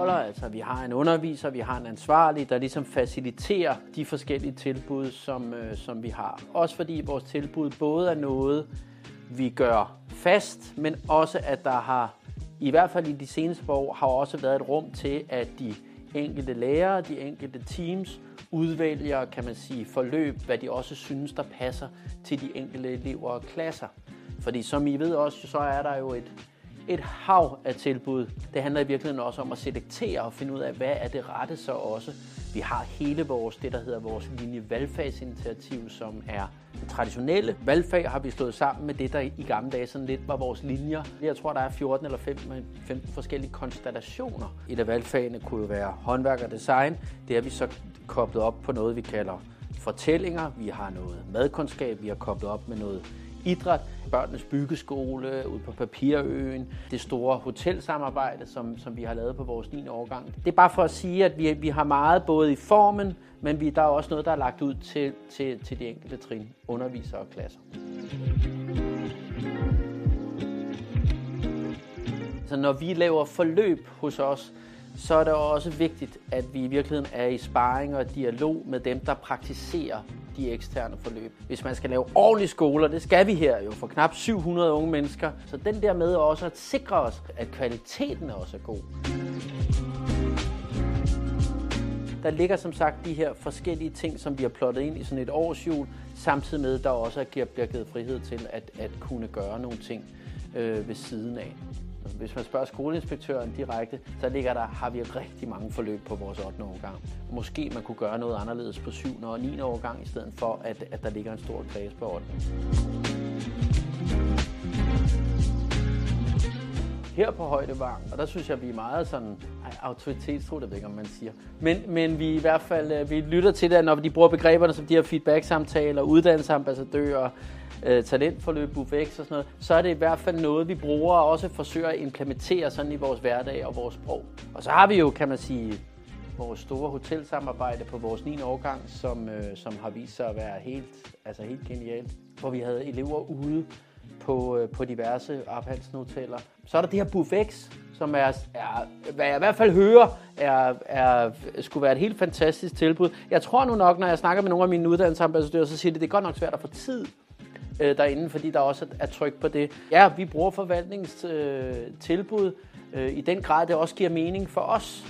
holder. Altså, vi har en underviser, vi har en ansvarlig, der ligesom faciliterer de forskellige tilbud, som, øh, som vi har. Også fordi vores tilbud både er noget, vi gør fast, men også at der har, i hvert fald i de seneste år, har også været et rum til, at de enkelte lærere, de enkelte teams, udvælger, kan man sige, forløb, hvad de også synes, der passer til de enkelte elever og klasser. Fordi som I ved også, så er der jo et, et hav af tilbud. Det handler i virkeligheden også om at selektere og finde ud af, hvad er det rette så også. Vi har hele vores, det der hedder vores linje valgfagsinitiativ, som er traditionelle valgfag, har vi stået sammen med det, der i gamle dage sådan lidt var vores linjer. Jeg tror, der er 14 eller 15, 15 forskellige konstellationer. Et af valgfagene kunne jo være håndværk og design. Det har vi så koblet op på noget, vi kalder fortællinger. Vi har noget madkundskab, vi har koblet op med noget idræt, børnenes byggeskole ude på Papirøen, det store hotelsamarbejde, som, som vi har lavet på vores 9. årgang. Det er bare for at sige, at vi, vi har meget både i formen, men vi, der er også noget, der er lagt ud til, til, til de enkelte trin, undervisere og klasser. Så når vi laver forløb hos os, så er det også vigtigt, at vi i virkeligheden er i sparring og dialog med dem, der praktiserer de eksterne forløb. Hvis man skal lave ordentlige skoler, det skal vi her jo for knap 700 unge mennesker, så den der med også at sikre os, at kvaliteten også er god. Der ligger som sagt de her forskellige ting, som vi har plottet ind i sådan et årsjul, samtidig med, at der også bliver givet frihed til at, at kunne gøre nogle ting øh, ved siden af. Hvis man spørger skoleinspektøren direkte, så ligger der, har vi rigtig mange forløb på vores 8. årgang. Måske man kunne gøre noget anderledes på 7. og 9. årgang, i stedet for, at, at der ligger en stor kreds på 8. Her på Højdevang, og der synes jeg, vi er meget sådan, ej, autoritetstro, det ved ikke, om man siger. Men, men vi i hvert fald, øh, vi lytter til det, når de bruger begreberne som de her feedback-samtaler, uddannelsesambassadører, øh, talentforløb, UFX og sådan noget, så er det i hvert fald noget, vi bruger og også forsøger at implementere sådan i vores hverdag og vores sprog. Og så har vi jo, kan man sige, vores store hotelsamarbejde på vores 9. årgang, som, øh, som har vist sig at være helt, altså helt genialt. Hvor vi havde elever ude på, øh, på diverse Arp hoteller. Så er der det her Buffex, som er, er, hvad jeg i hvert fald hører, er, er, skulle være et helt fantastisk tilbud. Jeg tror nu nok, når jeg snakker med nogle af mine uddannelsesambassadører, så siger de, at det er godt nok svært at få tid øh, derinde, fordi der også er tryk på det. Ja, vi bruger forvaltningstilbud øh, øh, i den grad, det også giver mening for os.